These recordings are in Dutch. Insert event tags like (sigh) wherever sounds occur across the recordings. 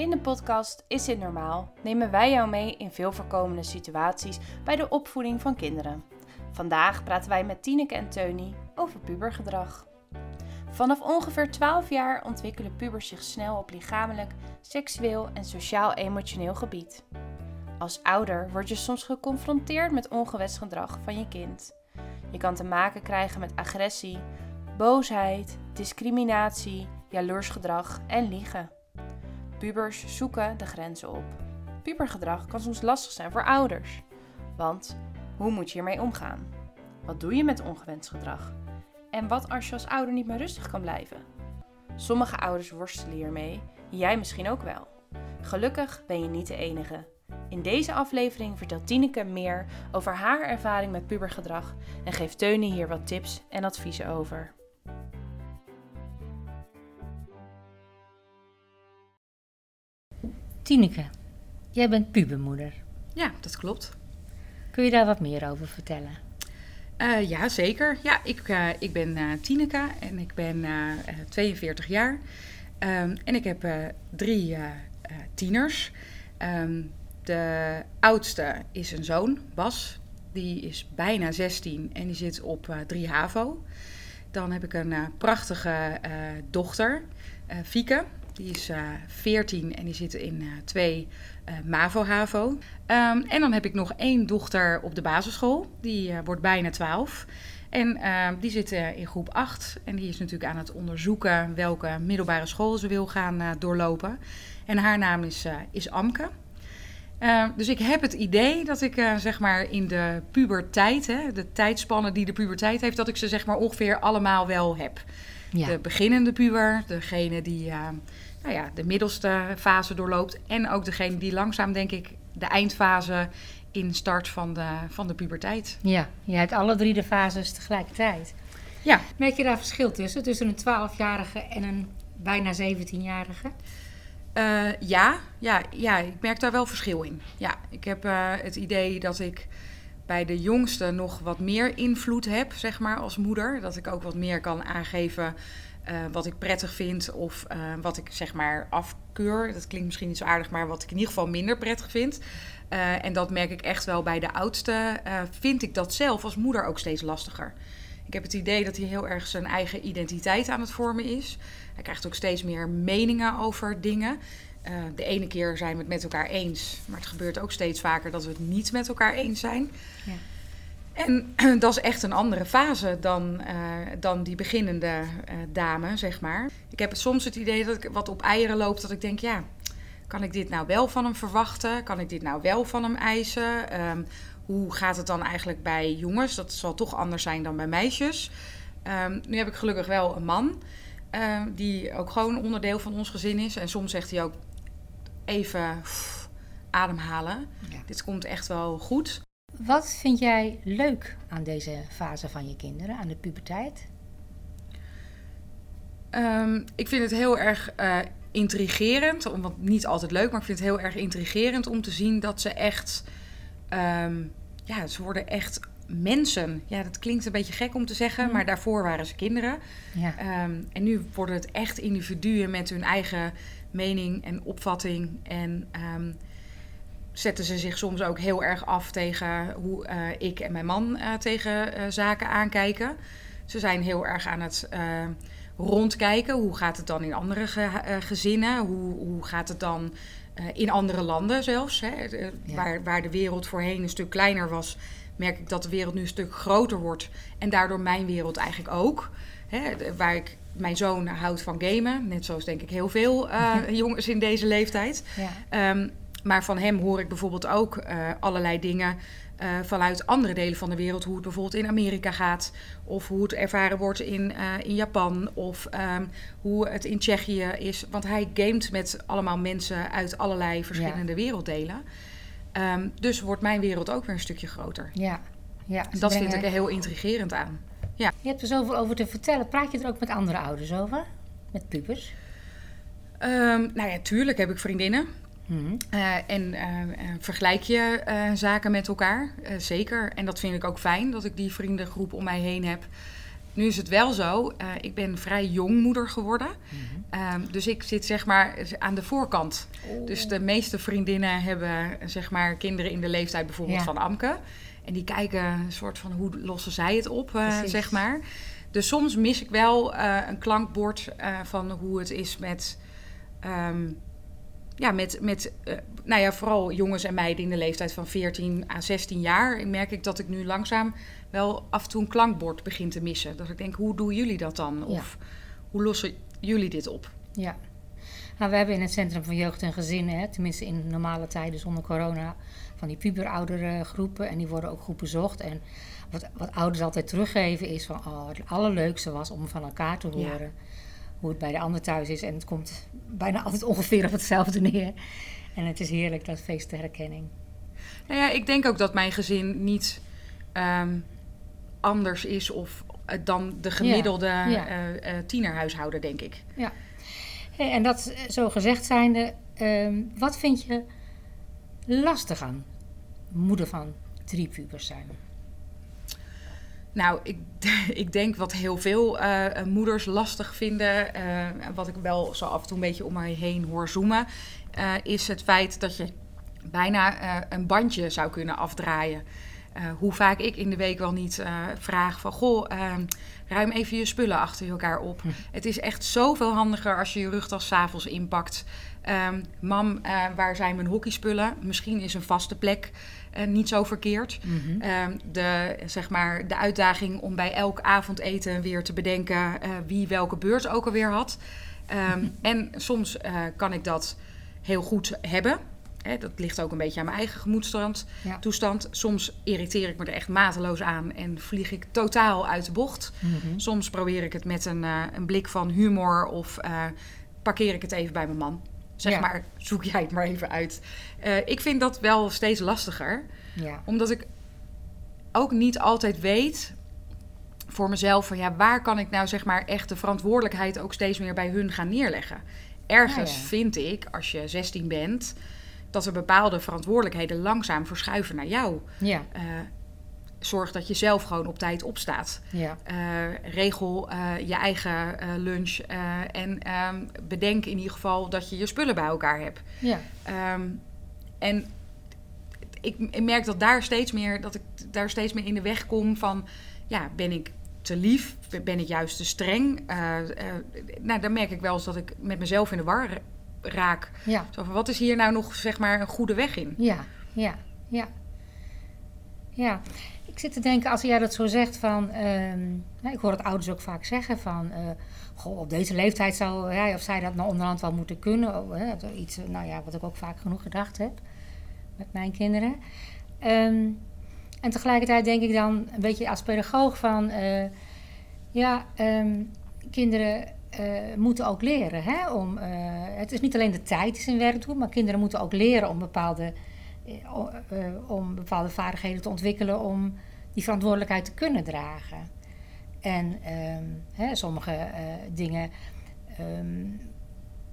In de podcast Is dit normaal? nemen wij jou mee in veel voorkomende situaties bij de opvoeding van kinderen. Vandaag praten wij met Tineke en Teunie over pubergedrag. Vanaf ongeveer 12 jaar ontwikkelen pubers zich snel op lichamelijk, seksueel en sociaal-emotioneel gebied. Als ouder word je soms geconfronteerd met ongewenst gedrag van je kind. Je kan te maken krijgen met agressie, boosheid, discriminatie, jaloers gedrag en liegen. Pubers zoeken de grenzen op. Pubergedrag kan soms lastig zijn voor ouders. Want hoe moet je hiermee omgaan? Wat doe je met ongewenst gedrag? En wat als je als ouder niet meer rustig kan blijven? Sommige ouders worstelen hiermee, jij misschien ook wel. Gelukkig ben je niet de enige. In deze aflevering vertelt Tineke meer over haar ervaring met pubergedrag en geeft Teunie hier wat tips en adviezen over. Tineke, jij bent pubermoeder. Ja, dat klopt. Kun je daar wat meer over vertellen? Uh, ja, zeker. Ja, ik, uh, ik ben uh, Tineke en ik ben 42 jaar. Um, en ik heb drie tieners. Um, de oudste is een zoon, Bas. Die is bijna 16 en die zit op 3 HAVO. Dan heb ik een prachtige dochter, Fieke. Die is 14 en die zit in 2 uh, MAVO-HAVO. Um, en dan heb ik nog één dochter op de basisschool. Die wordt bijna 12. En uh, die zit in groep 8. En die is natuurlijk aan het onderzoeken welke middelbare school ze wil gaan doorlopen. En haar naam is, is Amke. dus ik heb het idee dat ik zeg maar in de puberteit, hè, de tijdspannen die de puberteit heeft, dat ik ze zeg maar ongeveer allemaal wel heb. Ja. De beginnende puber, degene die nou ja, de middelste fase doorloopt. En ook degene die langzaam, denk ik, de eindfase in start van de, van de puberteit. Ja, je hebt alle drie de fases tegelijkertijd. Ja. Merk je daar verschil tussen? Tussen een 12-jarige en een bijna 17-jarige? Uh, ja, ja, ja, ik merk daar wel verschil in. Ja, ik heb uh, het idee dat ik bij de jongste nog wat meer invloed heb, zeg maar, als moeder. Dat ik ook wat meer kan aangeven uh, wat ik prettig vind of uh, wat ik zeg maar afkeur. Dat klinkt misschien niet zo aardig, maar wat ik in ieder geval minder prettig vind. Uh, en dat merk ik echt wel bij de oudste. vind ik dat zelf als moeder ook steeds lastiger. Ik heb het idee dat hij heel erg zijn eigen identiteit aan het vormen is. Hij krijgt ook steeds meer meningen over dingen. de ene keer zijn we het met elkaar eens, maar het gebeurt ook steeds vaker dat we het niet met elkaar eens zijn. Ja. En (clears throat) dat is echt een andere fase dan, uh, dan die beginnende uh, dame, zeg maar. Ik heb soms het idee dat ik wat op eieren loop, dat ik denk, ja, kan ik dit nou wel van hem verwachten? Kan ik dit nou wel van hem eisen? Um, hoe gaat het dan eigenlijk bij jongens? Dat zal toch anders zijn dan bij meisjes. Um, nu heb ik gelukkig wel een man, uh, die ook gewoon onderdeel van ons gezin is. En soms zegt hij ook even pff, ademhalen. Ja. Dit komt echt wel goed. Wat vind jij leuk aan deze fase van je kinderen, aan de puberteit? Um, ik vind het heel erg uh, intrigerend, want niet altijd leuk, maar ik vind het heel erg intrigerend om te zien dat ze echt, um, ja, ze worden echt mensen. Ja, dat klinkt een beetje gek om te zeggen, mm. maar daarvoor waren ze kinderen. Ja. Um, en nu worden het echt individuen met hun eigen mening en opvatting en zetten ze zich soms ook heel erg af tegen hoe uh, ik en mijn man uh, tegen uh, zaken aankijken. Ze zijn heel erg aan het rondkijken. Hoe gaat het dan in andere ge gezinnen? Hoe, hoe gaat het dan in andere landen zelfs? Hè? Ja. waar, waar de wereld voorheen een stuk kleiner was, merk ik dat de wereld nu een stuk groter wordt. En daardoor mijn wereld eigenlijk ook. Hè? Waar ik mijn zoon houdt van gamen, net zoals denk ik heel veel (laughs) jongens in deze leeftijd. Ja. Um, maar van hem hoor ik bijvoorbeeld ook uh, allerlei dingen uh, vanuit andere delen van de wereld. Hoe het bijvoorbeeld in Amerika gaat. Of hoe het ervaren wordt in, uh, in Japan. Of um, hoe het in Tsjechië is. Want hij gamet met allemaal mensen uit allerlei verschillende ja. werelddelen. Um, dus wordt mijn wereld ook weer een stukje groter. Ja, ja en dat vind ik er heel intrigerend aan. Ja. Je hebt er zoveel over te vertellen. Praat je er ook met andere ouders over? Met pubers? Um, nou ja, tuurlijk heb ik vriendinnen. Mm-hmm. Uh, en uh, vergelijk je uh, zaken met elkaar, zeker. En dat vind ik ook fijn, dat ik die vriendengroep om mij heen heb. Nu is het wel zo, eh, ik ben vrij jong moeder geworden. Mhm. Ehm, dus ik zit zeg maar aan de voorkant. Dus de meeste vriendinnen hebben zeg maar kinderen in de leeftijd bijvoorbeeld Ja. van Amke. En die kijken een soort van hoe lossen zij het op, eh, zeg maar. Dus soms mis ik wel eh, een klankbord eh, van hoe het is met... ehm, ja, met, met eh, nou ja, vooral jongens en meiden in de leeftijd van 14 à 16 jaar. merk ik dat ik nu langzaam wel af en toe een klankbord begin te missen. Dat ik denk, hoe doen jullie dat dan? Of hoe lossen jullie dit op? Ja. Nou, we hebben in het Centrum van Jeugd en Gezinnen, hè, tenminste in normale tijden zonder corona, van die puberoudere groepen. En die worden ook goed bezocht. En wat, wat ouders altijd teruggeven is van, oh, het allerleukste was om van elkaar te Ja. Hoe het bij de ander thuis is. En het komt bijna altijd ongeveer op hetzelfde neer. En het is heerlijk, dat feest de herkenning. Nou ja, ik denk ook dat mijn gezin niet ehm, anders is of, eh, dan de gemiddelde ja. eh, eh, tienerhuishouden, denk ik. Hey, en dat zo gezegd zijnde, ehm, wat vind je lastig aan moeder van drie pubers zijn? Nou, ik, (laughs) ik denk wat heel veel eh, moeders lastig vinden, eh, wat ik wel zo af en toe een beetje om mij heen hoor zoomen, eh, is het feit dat je bijna eh, een bandje zou kunnen afdraaien. Eh, hoe vaak ik in de week wel niet eh, vraag van, goh, eh, ruim even je spullen achter elkaar op. Het is echt zoveel handiger als je je rugtas s'avonds inpakt. Ehm, mam, eh, waar zijn mijn hockeyspullen? Misschien is een vaste plek eh, niet zo verkeerd. Ehm, de, zeg maar, de uitdaging om bij elk avondeten weer te bedenken eh, wie welke beurt ook alweer had. Ehm, (laughs) En soms eh, kan ik dat heel goed hebben. Hè, dat ligt ook een beetje aan mijn eigen gemoedstoestand. Ja. Soms irriteer ik me er echt mateloos aan en vlieg ik totaal uit de bocht. Mhm. Soms probeer ik het met een, eh, een blik van humor of eh, parkeer ik het even bij mijn man. Zeg Ja. maar, zoek jij het maar even uit. Eh, ik vind dat wel steeds lastiger Ja. omdat ik ook niet altijd weet voor mezelf van ja, waar kan ik nou zeg maar echt de verantwoordelijkheid ook steeds meer bij hun gaan neerleggen. Ergens Ah, ja. vind ik, als je 16 bent, dat er bepaalde verantwoordelijkheden langzaam verschuiven naar jou. Ja. Eh, zorg dat je zelf gewoon op tijd opstaat. Ja. Eh, regel eh, je eigen eh, lunch en ehm, bedenk in ieder geval dat je je spullen bij elkaar hebt. Ja. Ehm, en ik, ik merk dat daar steeds meer dat ik daar steeds meer in de weg kom van ja, ben ik te lief? Ben ik juist te streng? Nou, dan merk ik wel eens dat ik met mezelf in de war ra- raak. Ja. Zo van, wat is hier nou nog zeg maar een goede weg in? Ja, ja, ja. Ja, zit te denken, als jij dat zo zegt van... ehm, nou, ik hoor het ouders ook vaak zeggen van... eh, goh, op deze leeftijd zou hij of zij dat nou onderhand wel moeten kunnen. Oh, hè, iets, nou ja, wat ik ook vaak genoeg gedacht heb met mijn kinderen. Ehm, en tegelijkertijd denk ik dan een beetje als pedagoog van... eh, ja, ehm, kinderen eh, moeten ook leren. Hè, om, het is niet alleen de tijd die zijn werk doet, maar kinderen moeten ook leren om bepaalde, om bepaalde vaardigheden te ontwikkelen om die verantwoordelijkheid te kunnen dragen. En ehm, hè, sommige eh, dingen ehm,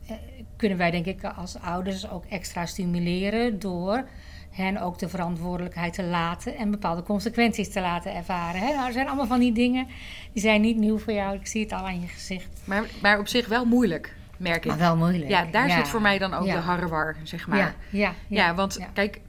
eh, kunnen wij denk ik als ouders ook extra stimuleren door hen ook de verantwoordelijkheid te laten en bepaalde consequenties te laten ervaren. Hè? Nou, er zijn allemaal van die dingen die zijn niet nieuw voor jou. Ik zie het al aan je gezicht. Maar, maar op zich wel moeilijk, merk ik. Maar wel moeilijk. ja, daar zit voor mij dan ook Ja. de harrewar, zeg maar. Ja, ja, Ja, want kijk,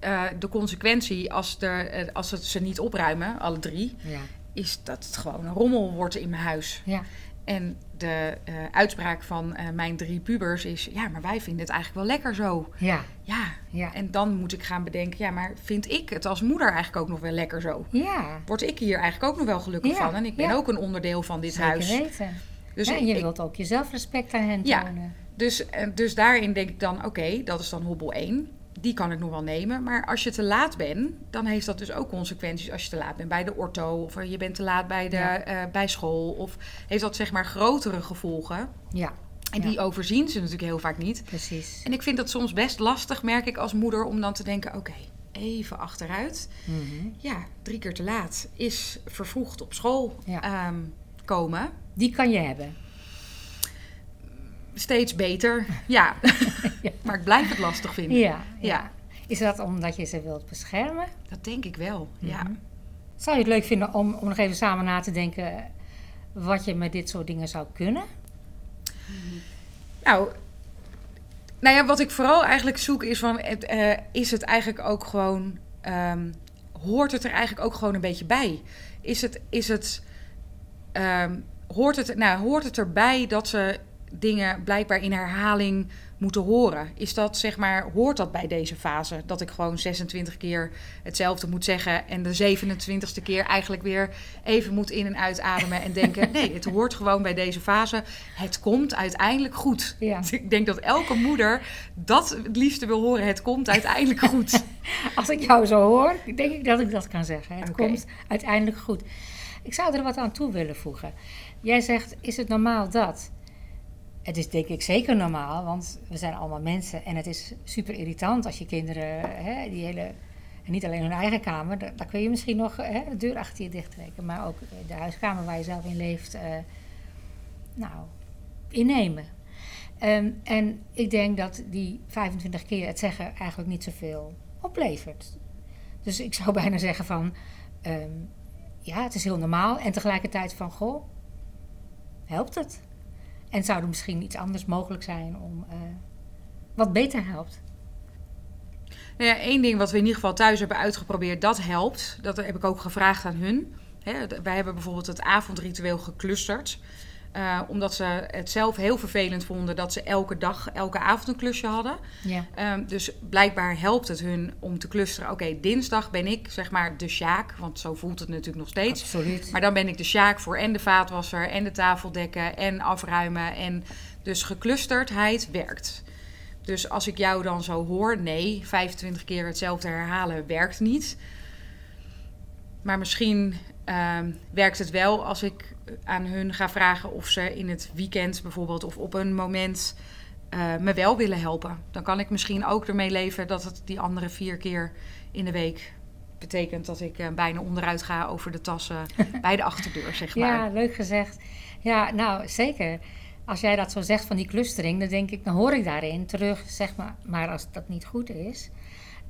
eh, de consequentie als, er, eh, als het ze niet opruimen, alle drie, Ja, is dat het gewoon een rommel wordt in mijn huis. ja, En de eh, uitspraak van mijn drie pubers is: ja, maar wij vinden het eigenlijk wel lekker zo. ja, Ja. ja. En dan moet ik gaan bedenken: ja, maar vind ik het als moeder eigenlijk ook nog wel lekker zo? Ja, Word ik hier eigenlijk ook nog wel gelukkig van? En ik ben ook een onderdeel van dit zeker huis. weten. Dus, en je ik- wilt ook je zelfrespect aan hen Ja. tonen. dus, dus daarin denk ik dan: oké, dat is dan hobbel 1. Die kan ik nog wel nemen. Maar als je te laat bent, dan heeft dat dus ook consequenties. Als je te laat bent bij de ortho, of je bent te laat bij, de, Ja. eh, bij school. Of heeft dat zeg maar grotere gevolgen. Ja, En Ja. die overzien ze natuurlijk heel vaak niet. precies. En ik vind dat soms best lastig, merk ik als moeder, om dan te denken: oké, even achteruit. Mhm. Ja, drie keer te laat is vervroegd op school Ja. ehm, komen. Die kan je hebben. Steeds beter, (laughs) ja. Ja. (laughs) maar ik blijf het lastig vinden. Ja. Is dat omdat je ze wilt beschermen? Dat denk ik wel, ja. Mhm. Zou je het leuk vinden om, om nog even samen na te denken wat je met dit soort dingen zou kunnen? Nou, nou ja, wat ik vooral eigenlijk zoek is van, uh, is het eigenlijk ook gewoon, um, hoort het er eigenlijk ook gewoon een beetje bij? Is het, is het, um, hoort het, nou, hoort het erbij dat ze dingen blijkbaar in herhaling moeten horen. Is dat zeg maar, hoort dat bij deze fase? Dat ik gewoon 26 keer hetzelfde moet zeggen en de 27ste keer eigenlijk weer even moet in- en uitademen en denken: (laughs) nee, het hoort gewoon bij deze fase. Het komt uiteindelijk goed. Ja. (laughs) Ik denk dat elke moeder dat het liefste wil horen: het komt uiteindelijk goed. (laughs) Als ik jou zo hoor, denk ik dat ik dat kan zeggen. Het komt uiteindelijk goed. Ik zou er wat aan toe willen voegen. Jij zegt: is het normaal dat? Het is denk ik zeker normaal, want we zijn allemaal mensen. En het is super irritant als je kinderen, hè, die hele, niet alleen hun eigen kamer, daar, kun je misschien nog hè, de deur achter je dicht trekken. Maar ook de huiskamer waar je zelf in leeft, uh, nou, innemen. Um, en ik denk dat die 25 keer het zeggen eigenlijk niet zoveel oplevert. Dus ik zou (laughs) bijna zeggen van, um, ja, het is heel normaal. En tegelijkertijd van, goh, helpt het? En zou er misschien iets anders mogelijk zijn om uh, wat beter helpt? Nou ja, één ding wat we in ieder geval thuis hebben uitgeprobeerd, dat helpt. Dat heb ik ook gevraagd aan hun. Wij hebben bijvoorbeeld het avondritueel geclusterd. Uh, omdat ze het zelf heel vervelend vonden dat ze elke dag, elke avond een klusje hadden. Ja. Um, dus blijkbaar helpt het hun om te clusteren. Oké, okay, dinsdag ben ik zeg maar de sjaak, want zo voelt het natuurlijk nog steeds. Absoluut. Maar dan ben ik de sjaak voor en de vaatwasser en de tafeldekken en afruimen. En dus geclusterdheid werkt. Dus als ik jou dan zo hoor, nee, 25 keer hetzelfde herhalen werkt niet. Maar misschien um, werkt het wel als ik aan hun ga vragen of ze in het weekend bijvoorbeeld of op een moment uh, me wel willen helpen. Dan kan ik misschien ook ermee leven dat het die andere vier keer in de week betekent dat ik uh, bijna onderuit ga over de tassen (laughs) bij de achterdeur, zeg maar. Ja, leuk gezegd. Ja, nou zeker. Als jij dat zo zegt van die clustering, dan denk ik, dan hoor ik daarin terug, zeg maar, maar als dat niet goed is,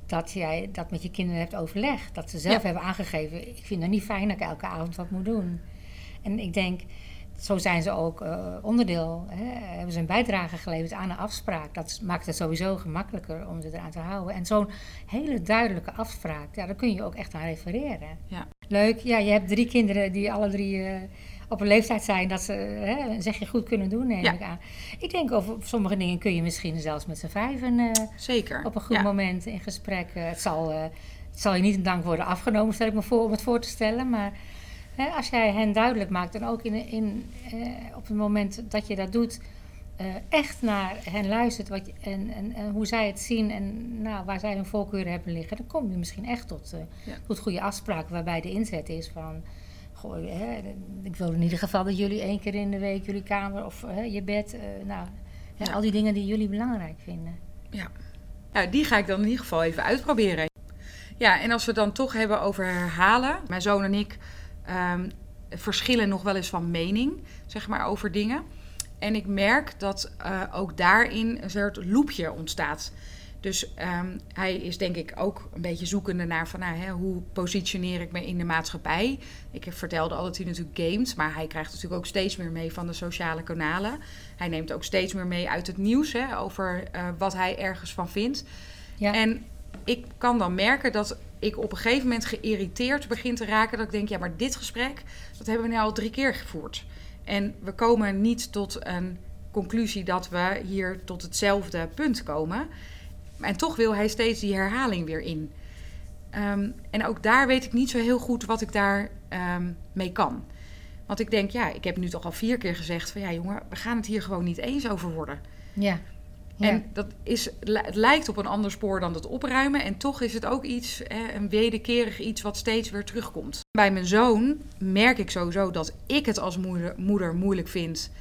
dat jij dat met je kinderen hebt overlegd. Dat ze zelf hebben aangegeven, ik vind het niet fijn dat ik elke avond wat moet doen. En ik denk, zo zijn ze ook uh, onderdeel, hè, hebben ze een bijdrage geleverd aan een afspraak. Dat maakt het sowieso gemakkelijker om ze eraan te houden. En zo'n hele duidelijke afspraak, ja, daar kun je ook echt aan refereren. Ja. Leuk, ja, je hebt drie kinderen die alle drie uh, op een leeftijd zijn dat ze hè, een zegje goed kunnen doen, neem ik aan. Ik denk over sommige dingen kun je misschien zelfs met z'n vijven uh, Zeker. op een goed moment in gesprek. het, zal, het zal je niet in dank worden afgenomen, stel ik me voor om het voor te stellen, maar als jij hen duidelijk maakt en ook in, in, eh, op het moment dat je dat doet, uh, echt naar hen luistert wat je, en, en, en, hoe zij het zien en nou, waar zij hun voorkeuren hebben liggen, dan kom je misschien echt tot, uh, tot goede afspraken waarbij de inzet is van. Goh, hè, ik wil in ieder geval dat jullie één keer in de week jullie kamer of je bed, nou, ja. al die dingen die jullie belangrijk vinden. Ja. ja, die ga ik dan in ieder geval even uitproberen. Ja, en als we dan toch hebben over herhalen, mijn zoon en ik um, verschillen nog wel eens van mening, zeg maar, over dingen. En ik merk dat uh, ook daarin een soort loopje ontstaat. Dus um, hij is denk ik ook een beetje zoekende naar van nou, hè, hoe positioneer ik me in de maatschappij. Ik vertelde al dat hij natuurlijk gamet, maar hij krijgt natuurlijk ook steeds meer mee van de sociale kanalen. Hij neemt ook steeds meer mee uit het nieuws hè, over uh, wat hij ergens van vindt. Ja. En ik kan dan merken dat ik op een gegeven moment geïrriteerd begin te raken. Dat ik denk, ja, maar dit gesprek, dat hebben we nu al drie keer gevoerd. En we komen niet tot een conclusie dat we hier tot hetzelfde punt komen. En toch wil hij steeds die herhaling weer in. Um, en ook daar weet ik niet zo heel goed wat ik daar um, mee kan. Want ik denk, ja, ik heb nu toch al vier keer gezegd van ja, jongen, we gaan het hier gewoon niet eens over worden. Ja. En dat is, het lijkt op een ander spoor dan het opruimen. En toch is het ook iets, een wederkerig iets wat steeds weer terugkomt. Bij mijn zoon merk ik sowieso dat ik het als moeder, moeder moeilijk vind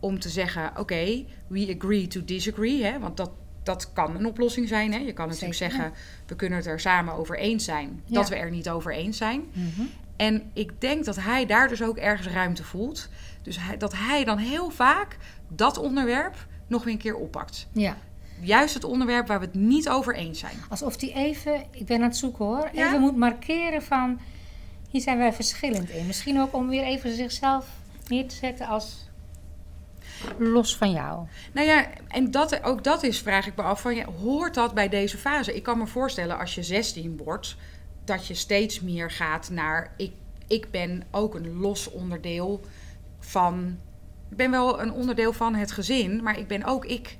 om te zeggen: Oké, we agree to disagree. Hè? Want dat, dat kan een oplossing zijn. Hè? Je kan natuurlijk zeggen: We kunnen het er samen over eens zijn. Dat we er niet over eens zijn. Mhm. En ik denk dat hij daar dus ook ergens ruimte voelt. Dus hij, dat hij dan heel vaak dat onderwerp nog weer een keer oppakt. Ja. Juist het onderwerp waar we het niet over eens zijn. Alsof die even, ik ben aan het zoeken hoor, even moet markeren van... Hier zijn wij verschillend in. Misschien ook om weer even zichzelf neer te zetten als los van jou. Nou ja, en dat, ook dat is, vraag ik me af, van, ja, hoort dat bij deze fase? Ik kan me voorstellen als je 16 wordt, dat je steeds meer gaat naar, ik, ik ben ook een los onderdeel van, ik ben wel een onderdeel van het gezin, maar ik ben ook ik,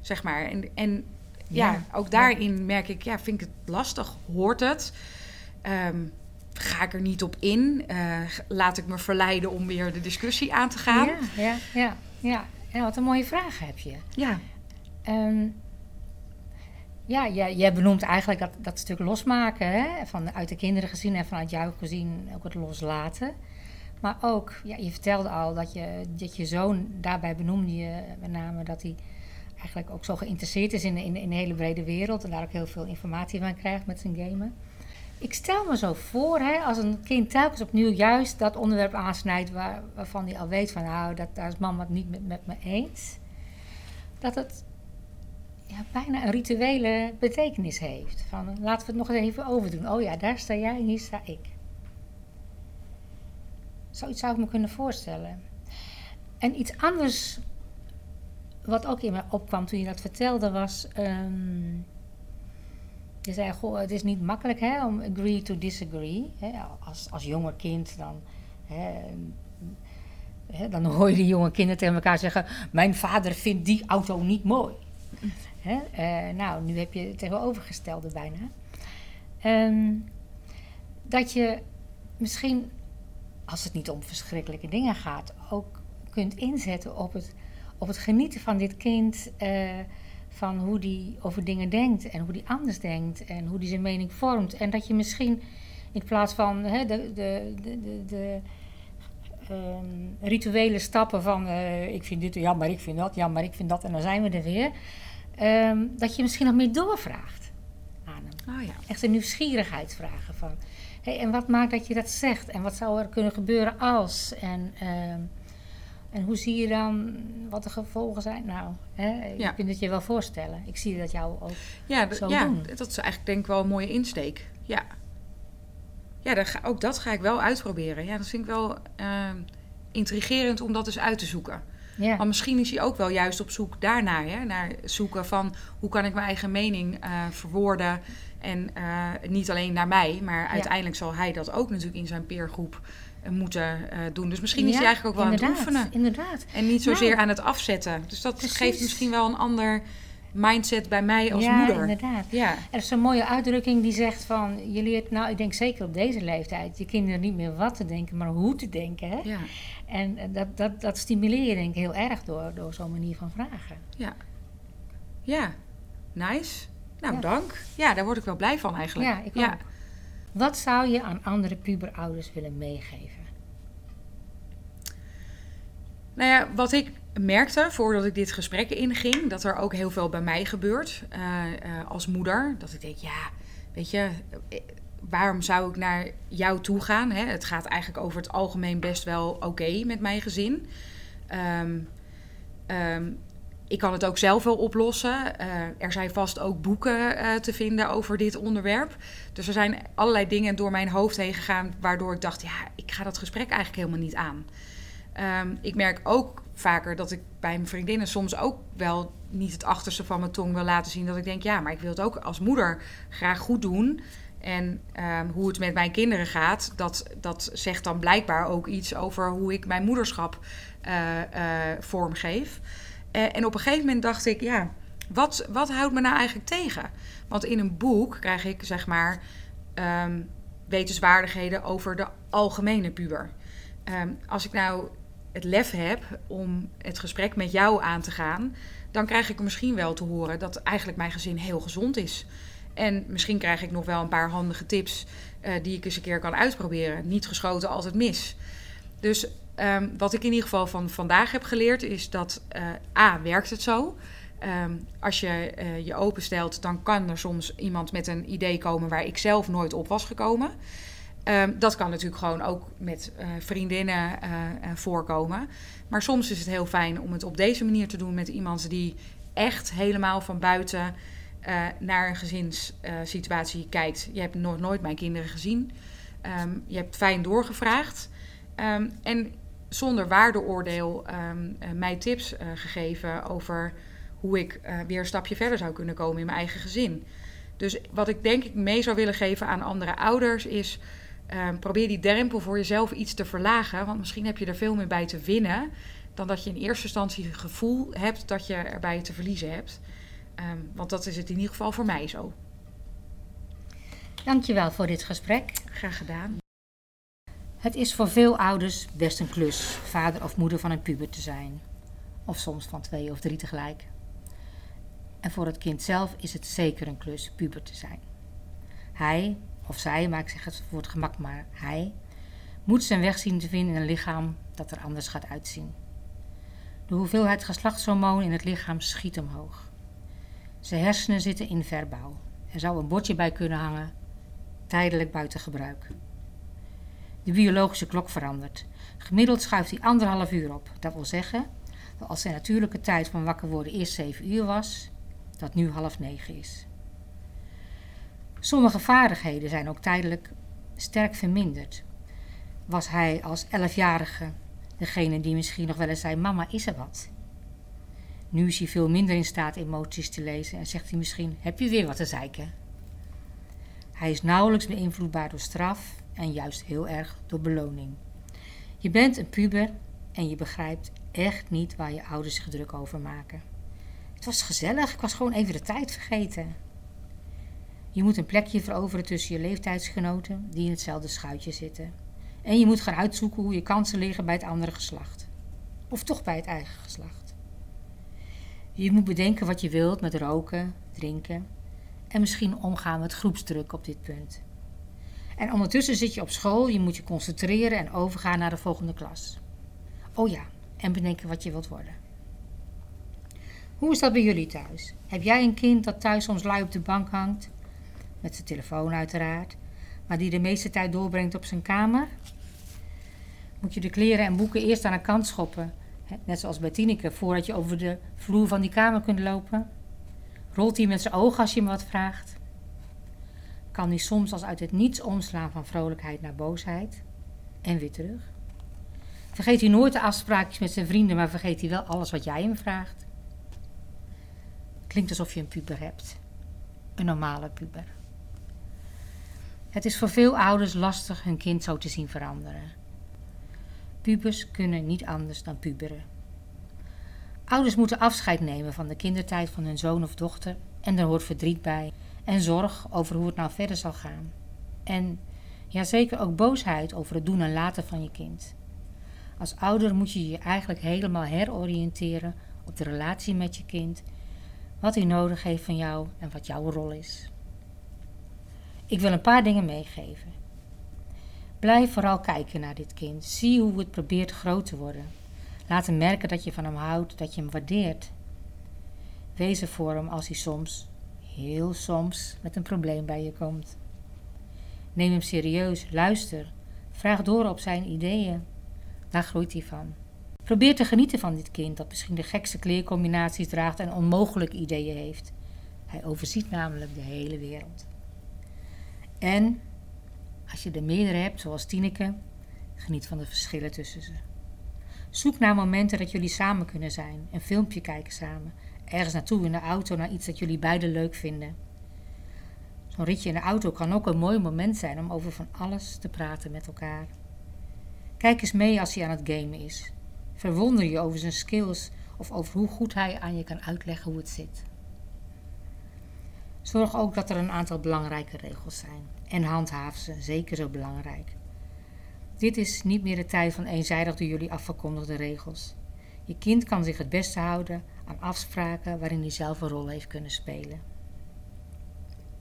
zeg maar. En, en ja, Ja. ook daarin merk ik, ja, vind ik het lastig, hoort het? Ehm, ga ik er niet op in? Eh, laat ik me verleiden om weer de discussie aan te gaan? Ja, ja, ja, ja. ja wat een mooie vraag heb je. ja. Ehm, ja, jij, jij benoemt eigenlijk dat, dat stuk losmaken, hè? Van, uit de kinderen gezien en vanuit jou gezien ook het loslaten. Maar ook, ja, je vertelde al dat je, dat je zoon, daarbij benoemde je met name dat hij eigenlijk ook zo geïnteresseerd is in, de- in, in hele brede wereld en daar ook heel veel informatie van krijgt met zijn gamen. Ik stel me zo voor, hè, als een kind telkens opnieuw juist dat onderwerp aansnijdt waar, waarvan hij al weet van nou, dat, daar is mama het niet met, met me eens. Dat het ja, bijna een rituele betekenis heeft. Van laten we het nog eens even overdoen. Oh ja, daar sta jij en hier sta ik. Zoiets zou ik me kunnen voorstellen. En iets anders wat ook in me opkwam toen je dat vertelde was... ehm, je zei, goh, het is niet makkelijk hè, om agree to disagree. Hè, als, als jonger kind dan... Hè, hè, dan hoor je die jonge kinderen tegen elkaar zeggen... mijn vader vindt die auto niet mooi. Hè? eh, nou, nu heb je het tegenovergestelde bijna. Ehm, dat je misschien, als het niet om verschrikkelijke dingen gaat, ook kunt inzetten op het, op het genieten van dit kind. eh, van hoe die over dingen denkt en hoe die anders denkt en hoe die zijn mening vormt. En dat je misschien in plaats van hè, de, de, de, de, ehm, rituele stappen van eh, ik vind dit, ja maar ik vind dat, ja maar ik vind dat en dan zijn we er weer. Ehm, dat je misschien nog meer doorvraagt aan hem. Oh ja. Echt een nieuwsgierigheidsvragen van... Hey, en wat maakt dat je dat zegt? En wat zou er kunnen gebeuren als? En, ehm, en hoe zie je dan wat de gevolgen zijn? Nou, hè, je Ja. kunt het je wel voorstellen. Ik zie dat jou ook... Ja, zo ja doen. dat is eigenlijk denk ik wel een mooie insteek. Ja, ja daar ga, ook dat ga ik wel uitproberen. Ja, dat vind ik wel ehm, intrigerend om dat eens uit te zoeken. Ja, Maar misschien is hij ook wel juist op zoek daarnaar. Hè? Naar zoeken van hoe kan ik mijn eigen mening eh, verwoorden. En eh, niet alleen naar mij, maar uiteindelijk zal hij dat ook natuurlijk in zijn peergroep eh, moeten eh, doen. Dus misschien is hij eigenlijk ook wel aan het oefenen. Inderdaad. En niet zozeer Nou. aan het afzetten. Dus dat Precies. geeft misschien wel een ander mindset bij mij als ja, moeder. inderdaad. Ja, Er is een mooie uitdrukking die zegt van... Je leert, nou ik denk zeker op deze leeftijd... je kinderen niet meer wat te denken, maar hoe te denken. Hè? ja, En dat, dat, dat stimuleer je denk ik heel erg door, door zo'n manier van vragen. ja. Ja, nice. Nou, Ja. dank. Ja, daar word ik wel blij van eigenlijk. Ja, ik ook. Wat zou je aan andere puberouders willen meegeven? Nou ja, wat ik merkte voordat ik dit gesprek inging, dat er ook heel veel bij mij gebeurt eh, eh, als moeder. Dat ik denk, ja, weet je, eh, waarom zou ik naar jou toe gaan? Hè? Het gaat eigenlijk over het algemeen best wel oké met mijn gezin. Ehm, ik kan het ook zelf wel oplossen. Eh, er zijn vast ook boeken eh, te vinden over dit onderwerp. Dus er zijn allerlei dingen door mijn hoofd heen gegaan, waardoor ik dacht, ja, ik ga dat gesprek eigenlijk helemaal niet aan. Ehm, ik merk ook vaker dat ik bij mijn vriendinnen soms ook wel niet het achterste van mijn tong wil laten zien. Dat ik denk, ja, maar ik wil het ook als moeder graag goed doen. En ehm, hoe het met mijn kinderen gaat, dat, dat zegt dan blijkbaar ook iets over hoe ik mijn moederschap eh, vormgeef. Eh, en op een gegeven moment dacht ik, ja, wat, wat houdt me nou eigenlijk tegen? Want in een boek krijg ik, zeg maar, ehm, wetenswaardigheden over de algemene puber. Ehm, als ik nou het lef heb om het gesprek met jou aan te gaan, dan krijg ik misschien wel te horen dat eigenlijk mijn gezin heel gezond is. En misschien krijg ik nog wel een paar handige tips eh, die ik eens een keer kan uitproberen. Niet geschoten, altijd mis. Dus ehm, wat ik in ieder geval van vandaag heb geleerd is dat eh, A, werkt het zo. Ehm, als je eh, je openstelt, dan kan er soms iemand met een idee komen waar ik zelf nooit op was gekomen. Ehm, dat kan natuurlijk gewoon ook met eh, vriendinnen voorkomen. Maar soms is het heel fijn om het op deze manier te doen met iemand die echt helemaal van buiten naar een gezinssituatie kijkt. Je hebt nog nooit mijn kinderen gezien. Je hebt fijn doorgevraagd. En zonder waardeoordeel um, mij tips uh, gegeven over hoe ik uh, weer een stapje verder zou kunnen komen in mijn eigen gezin. Dus wat ik denk ik mee zou willen geven aan andere ouders is... Um, probeer die drempel voor jezelf iets te verlagen. Want misschien heb je er veel meer bij te winnen... dan dat je in eerste instantie het gevoel hebt dat je erbij te verliezen hebt. Um, want dat is het in ieder geval voor mij zo. Dankjewel voor dit gesprek. Graag gedaan. Het is voor veel ouders best een klus vader of moeder van een puber te zijn. Of soms van twee of drie tegelijk. En voor het kind zelf is het zeker een klus puber te zijn. Hij, of zij, maar ik zeg het voor het gemak maar hij, moet zijn weg zien te vinden in een lichaam dat er anders gaat uitzien. De hoeveelheid geslachtshormoon in het lichaam schiet omhoog. Zijn hersenen zitten in verbouw. Er zou een bordje bij kunnen hangen, tijdelijk buiten gebruik. De biologische klok verandert. Gemiddeld schuift hij anderhalf uur op. Dat wil zeggen dat als zijn natuurlijke tijd van wakker worden eerst zeven uur was, dat nu half negen is. Sommige vaardigheden zijn ook tijdelijk sterk verminderd. Was hij als elfjarige degene die misschien nog wel eens zei: Mama, is er wat? Nu is hij veel minder in staat emoties te lezen en zegt hij misschien: Heb je weer wat te zeiken? Hij is nauwelijks beïnvloedbaar door straf en juist heel erg door beloning. Je bent een puber en je begrijpt echt niet waar je ouders zich druk over maken. Het was gezellig, ik was gewoon even de tijd vergeten. Je moet een plekje veroveren tussen je leeftijdsgenoten die in hetzelfde schuitje zitten. En je moet gaan uitzoeken hoe je kansen liggen bij het andere geslacht. Of toch bij het eigen geslacht. Je moet bedenken wat je wilt met roken, drinken en misschien omgaan met groepsdruk op dit punt. En ondertussen zit je op school, je moet je concentreren en overgaan naar de volgende klas. Oh ja, en bedenken wat je wilt worden. Hoe is dat bij jullie thuis? Heb jij een kind dat thuis soms lui op de bank hangt? Met zijn telefoon uiteraard, maar die de meeste tijd doorbrengt op zijn kamer? Moet je de kleren en boeken eerst aan de kant schoppen, net zoals bij Tineke, voordat je over de vloer van die kamer kunt lopen? Rolt hij met zijn ogen als je hem wat vraagt? kan hij soms als uit het niets omslaan van vrolijkheid naar boosheid en weer terug. Vergeet hij nooit de afspraakjes met zijn vrienden, maar vergeet hij wel alles wat jij hem vraagt. Klinkt alsof je een puber hebt. Een normale puber. Het is voor veel ouders lastig hun kind zo te zien veranderen. Pubers kunnen niet anders dan puberen. Ouders moeten afscheid nemen van de kindertijd van hun zoon of dochter en er hoort verdriet bij en zorg over hoe het nou verder zal gaan. En ja, zeker ook boosheid over het doen en laten van je kind. Als ouder moet je je eigenlijk helemaal heroriënteren op de relatie met je kind, wat hij nodig heeft van jou en wat jouw rol is. Ik wil een paar dingen meegeven. Blijf vooral kijken naar dit kind. Zie hoe het probeert groot te worden. Laat hem merken dat je van hem houdt, dat je hem waardeert. Wees er voor hem als hij soms heel soms met een probleem bij je komt. Neem hem serieus, luister, vraag door op zijn ideeën. Daar groeit hij van. Probeer te genieten van dit kind dat misschien de gekste kleercombinaties draagt en onmogelijke ideeën heeft. Hij overziet namelijk de hele wereld. En als je er meerdere hebt, zoals Tineke, geniet van de verschillen tussen ze. Zoek naar momenten dat jullie samen kunnen zijn, een filmpje kijken samen, ergens naartoe in de auto naar iets dat jullie beiden leuk vinden. Zo'n ritje in de auto kan ook een mooi moment zijn om over van alles te praten met elkaar. Kijk eens mee als hij aan het gamen is. Verwonder je over zijn skills of over hoe goed hij aan je kan uitleggen hoe het zit. Zorg ook dat er een aantal belangrijke regels zijn en handhaaf ze, zeker zo belangrijk. Dit is niet meer de tijd van eenzijdig door jullie afgekondigde regels. Je kind kan zich het beste houden aan afspraken waarin hij zelf een rol heeft kunnen spelen.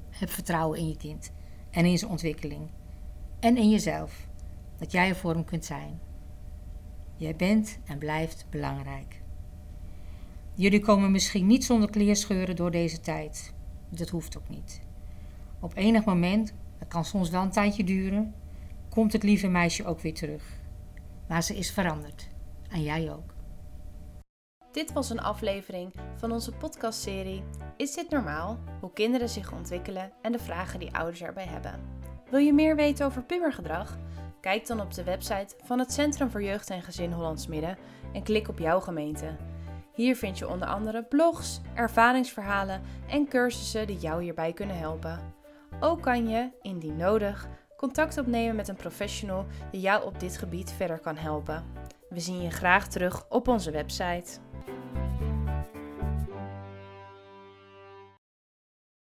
Heb vertrouwen in je kind en in zijn ontwikkeling en in jezelf, dat jij er voor hem kunt zijn. Jij bent en blijft belangrijk. Jullie komen misschien niet zonder kleerscheuren door deze tijd. Dat hoeft ook niet. Op enig moment, dat kan soms wel een tijdje duren, komt het lieve meisje ook weer terug. Maar ze is veranderd. En jij ook. Dit was een aflevering van onze podcastserie Is dit normaal? Hoe kinderen zich ontwikkelen en de vragen die ouders erbij hebben. Wil je meer weten over pubergedrag? Kijk dan op de website van het Centrum voor Jeugd en Gezin Hollands Midden en klik op jouw gemeente. Hier vind je onder andere blogs, ervaringsverhalen en cursussen die jou hierbij kunnen helpen. Ook kan je, indien nodig, contact opnemen met een professional die jou op dit gebied verder kan helpen. We zien je graag terug op onze website.